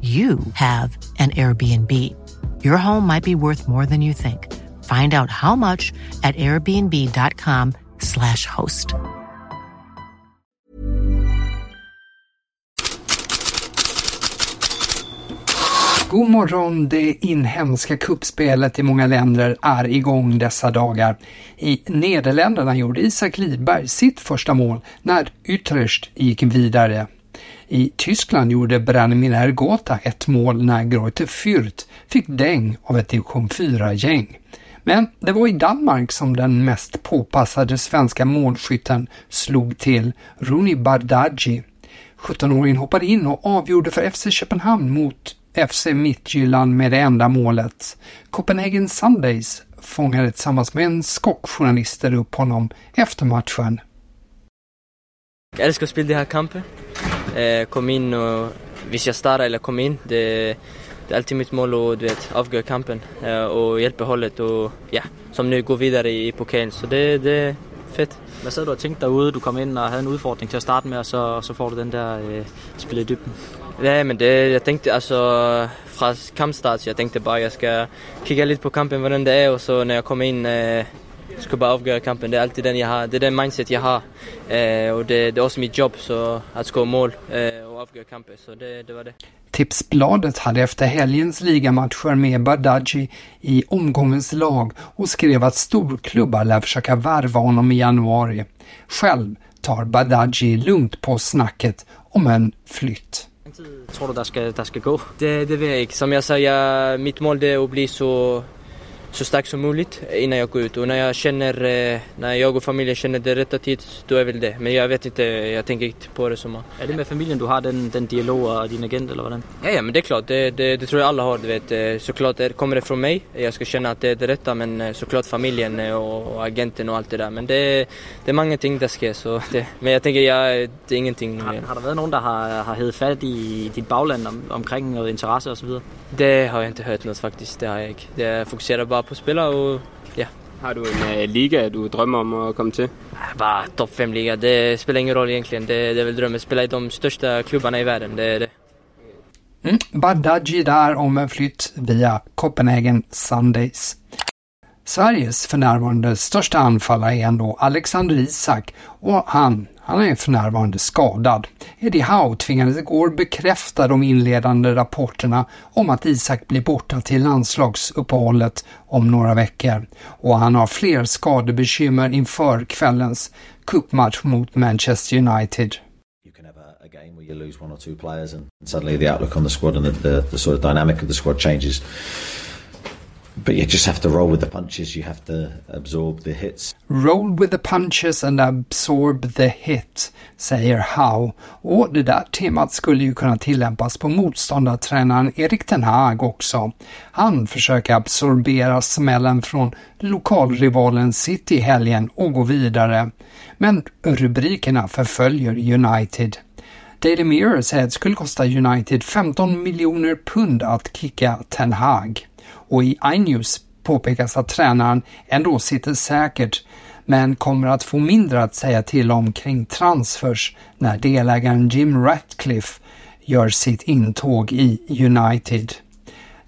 you have an Airbnb. Your home might be worth more than you think. Find out how much at airbnb.com/slash host. God morgon! Det inhemska kuppspelet i många länder är igång dessa dagar. I Nederländerna gjorde Isak Lidberg sitt första mål när Utrecht gick vidare. I Tyskland gjorde Branimir Ergota ett mål när Greuther Fürth fick däng av ett division 4-gäng. Men det var i Danmark som den mest påpassade svenska målskytten slog till, Rooney Bardghji. 17-åringen hoppade in och avgjorde för FC Köpenhamn mot FC Midtjylland med det enda målet. Copenhagen Sundays fångade tillsammans med en skockjournalister upp honom efter matchen. Jag älskar att spela den här kampen. Eh, kom in och hvis jag startar eller kom in, det, det är alltid mitt mål att du vet, avgöra kampen eh, och hjälpa hållet och ja, som nu går vidare i, i pokalen. Så det, det fett. Hvad sad du og tænkte derude, du kom ind og havde en udfordring til at starte med, og så, så får du den der øh, spil i dybden? Ja, men det, jag tänkte alltså från kampstart, jag tänkte bara jag ska kika lite på kampen, vad det är och så när jag kommer in eh, ska bara avgöra kampen. Det är alltid den jag har, det är den mindset jag har. Eh, och det, det är också mitt jobb så att skåra mål eh, och avgöra kampen, så det, det var det. Tipsbladet hade efter helgens ligamatcher med Bardghji i omgångens lag och skrev att storklubbar lär försöka värva honom i januari. Själv tar Bardghji lugnt på snacket om en flytt. Tror du, der skal, der skal gå? Det, det vet jag inte. Som jag jag, mitt mål är att bli så så stark som möjligt innan jag går ut. Och när jag känner, eh, när jag och familjen känner det rätta tid, då är väl det. Men jag vet inte, jag tänker inte på det som... Är det med familjen du har den, den dialog och din agent eller vad Ja, ja men det är klart. Det, det, det tror jag alla har. Du vet. Eh, såklart det kommer det från mig. Jag ska känna att det är det rätta. Men eh, såklart familjen och agenten och allt det där. Men det, det är många ting där ska så det, Men jag tänker, jag, det är ingenting. Har, har det varit någon, der har, har heddet fat i dit bagland om, omkring noget interesse och så vidare? Det har jag inte hört något faktiskt. Det har jag inte. Jag fokuserar bara på spela och ja. Har du en uh, liga du drömmer om att komma till? Bara topp 5-liga. Det spelar ingen roll egentligen. Det, det är väl drömmen. Spela i de största klubbarna i världen. Det är det. Mm. Badaji där om en flytt via Copenhagen Sundays. Sveriges för närvarande största anfallare är ändå Alexander Isak och han han är för närvarande skadad. Eddie Howe tvingades igår bekräfta de inledande rapporterna om att Isak blir borta till landslagsuppehållet om några veckor och han har fler skadebekymmer inför kvällens cupmatch mot Manchester United. a game where you lose one or two players and suddenly the outlook on the squad and the, the, the sort of dynamic of the squad changes. But you just have to roll with the punches. You have to absorb the hits. Roll with the punches and absorb the hit, säger Howe. Och det där temat skulle ju kunna tillämpas på motståndartränaren Erik Ten Hag också. Han försöker absorbera smällen från lokalrivalen City i helgen och gå vidare. Men rubrikerna förföljer United. Daily Mirror säger att det skulle kosta United 15 miljoner pund att kicka Ten Hag. Och i iNews påpekas att tränaren ändå sitter säkert men kommer att få mindre att säga till om kring transfers när delägaren Jim Ratcliffe gör sitt intåg i United.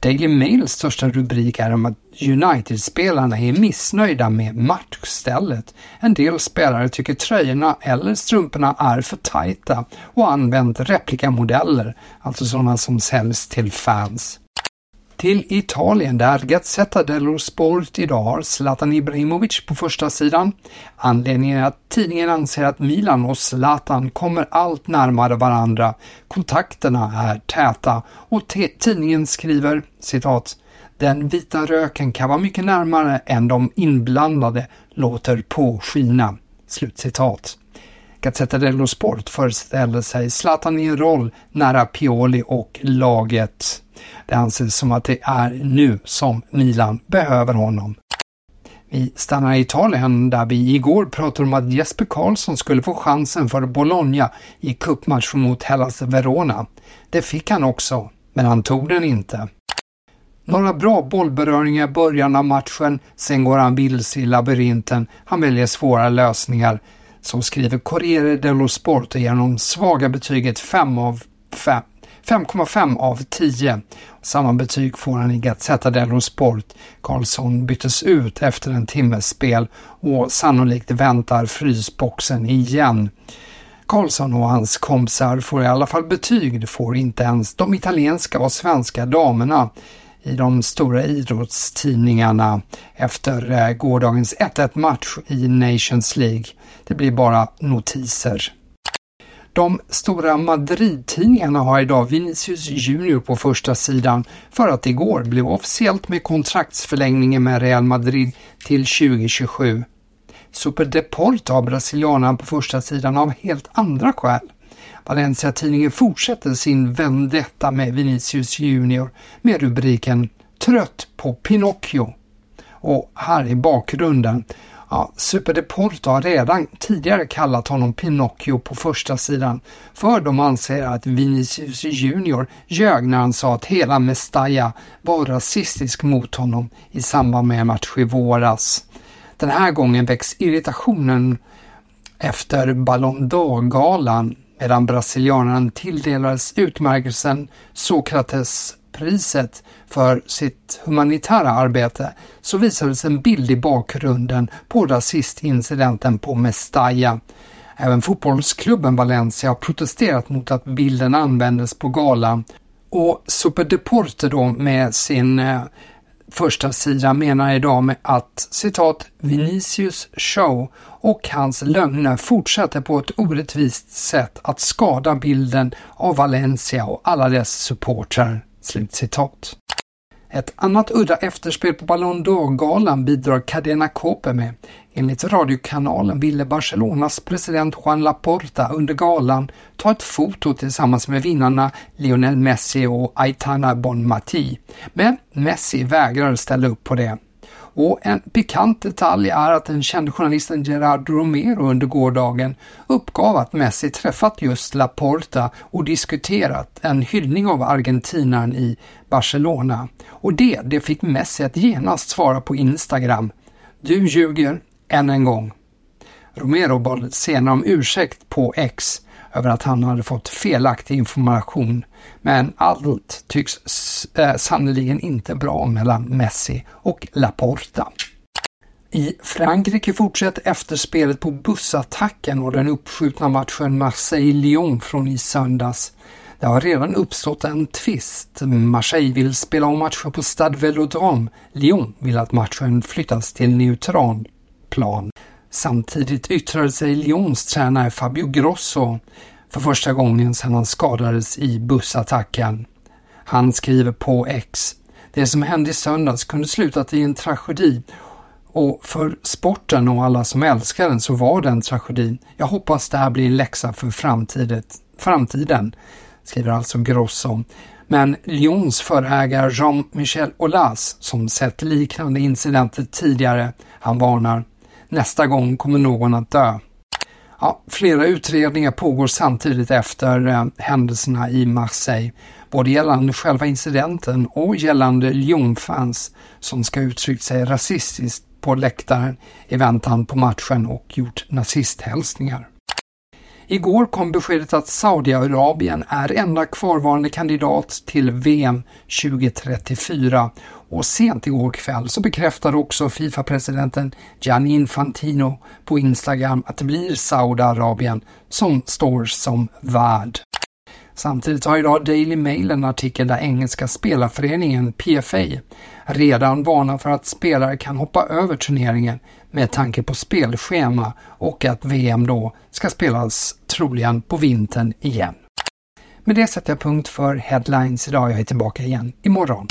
Daily Mails största rubrik är om att United-spelarna är missnöjda med matchstället. En del spelare tycker tröjorna eller strumporna är för tajta och använt replikamodeller, alltså sådana som säljs till fans till Italien där Gazzetta dello Sport idag har Zlatan Ibrahimovic på första sidan. Anledningen är att tidningen anser att Milan och Zlatan kommer allt närmare varandra. Kontakterna är täta och tidningen skriver citat den vita röken kan vara mycket närmare än de inblandade låter påskina. Slutcitat. Gazzetta dello Sport föreställer sig Zlatan i en roll nära Pioli och laget. Det anses som att det är nu som Milan behöver honom. Vi stannar i Italien där vi igår pratade om att Jesper Karlsson skulle få chansen för Bologna i cupmatchen mot Hellas Verona. Det fick han också, men han tog den inte. Några bra bollberöringar i början av matchen, sen går han vilse i labyrinten. Han väljer svåra lösningar som skriver Corriere dello Sport och ger honom svaga betyget 5 av 5. 5,5 av 10. Samma betyg får han i Gazzetta dello Sport. Karlsson byttes ut efter en timmes spel och sannolikt väntar frysboxen igen. Karlsson och hans kompisar får i alla fall betyg, det får inte ens de italienska och svenska damerna i de stora idrottstidningarna efter eh, gårdagens 1-1 match i Nations League. Det blir bara notiser. De stora Madrid-tidningarna har idag Vinicius Junior på första sidan för att igår blev officiellt med kontraktsförlängningen med Real Madrid till 2027. Superdeport har brasilianaren på första sidan av helt andra skäl. Valencia-tidningen fortsätter sin vendetta med Vinicius Junior med rubriken Trött på Pinocchio. Och här i bakgrunden Ja, Superdeporto har redan tidigare kallat honom Pinocchio på första sidan för de anser att Vinicius Junior ljög när han sa att hela Mestalla var rasistisk mot honom i samband med en match i våras. Den här gången väcks irritationen efter Ballon d'Or-galan medan brasilianaren tilldelades utmärkelsen Sokratespriset för sitt humanitära arbete så visades en bild i bakgrunden på rasistincidenten på Mestalla. Även fotbollsklubben Valencia har protesterat mot att bilden användes på galan och Superdeporte då med sin eh, första sidan menar idag med att citat Vinicius show och hans lögner fortsätter på ett orättvist sätt att skada bilden av Valencia och alla dess supportrar. Slutcitat. Ett annat udda efterspel på Ballon d'Or-galan bidrar Cadena Cope med. Enligt radiokanalen ville Barcelonas president Juan Laporta under galan ta ett foto tillsammans med vinnarna Lionel Messi och Aitana Bonmati. Men Messi vägrar ställa upp på det. Och en pikant detalj är att den kände journalisten Gerard Romero under gårdagen uppgav att Messi träffat just Laporta och diskuterat en hyllning av argentinaren i Barcelona. Och det, det fick Messi att genast svara på Instagram. Du ljuger, än en gång. Romero bad senare om ursäkt på X över att han hade fått felaktig information. Men allt tycks eh, inte bra mellan Messi och Laporta. I Frankrike fortsätter efterspelet på bussattacken och den uppskjutna matchen Marseille-Lyon från i söndags. Det har redan uppstått en tvist. Marseille vill spela om matchen på Stade Velodrome. Lyon vill att matchen flyttas till neutral plan. Samtidigt yttrade sig Lyons tränare Fabio Grosso för första gången sedan han skadades i bussattacken. Han skriver på X. Det som hände i söndags kunde slutat i en tragedi och för sporten och alla som älskar den så var det en tragedi. Jag hoppas det här blir en läxa för framtiden, skriver alltså Grosso. Men Lyons förägare Jean-Michel Aulas, som sett liknande incidenter tidigare, han varnar Nästa gång kommer någon att dö. Ja, flera utredningar pågår samtidigt efter eh, händelserna i Marseille, både gällande själva incidenten och gällande Lyon-fans som ska uttryckt sig rasistiskt på läktaren i väntan på matchen och gjort nazisthälsningar. Igår kom beskedet att Saudiarabien är enda kvarvarande kandidat till VM 2034 och sent igår kväll så bekräftade också Fifa-presidenten Gianni Infantino på Instagram att det blir Saudiarabien som står som värd. Samtidigt har idag Daily Mail en artikel där engelska spelarföreningen PFA redan varnar för att spelare kan hoppa över turneringen med tanke på spelschema och att VM då ska spelas troligen på vintern igen. Med det sätter jag punkt för Headlines idag. Jag är tillbaka igen imorgon.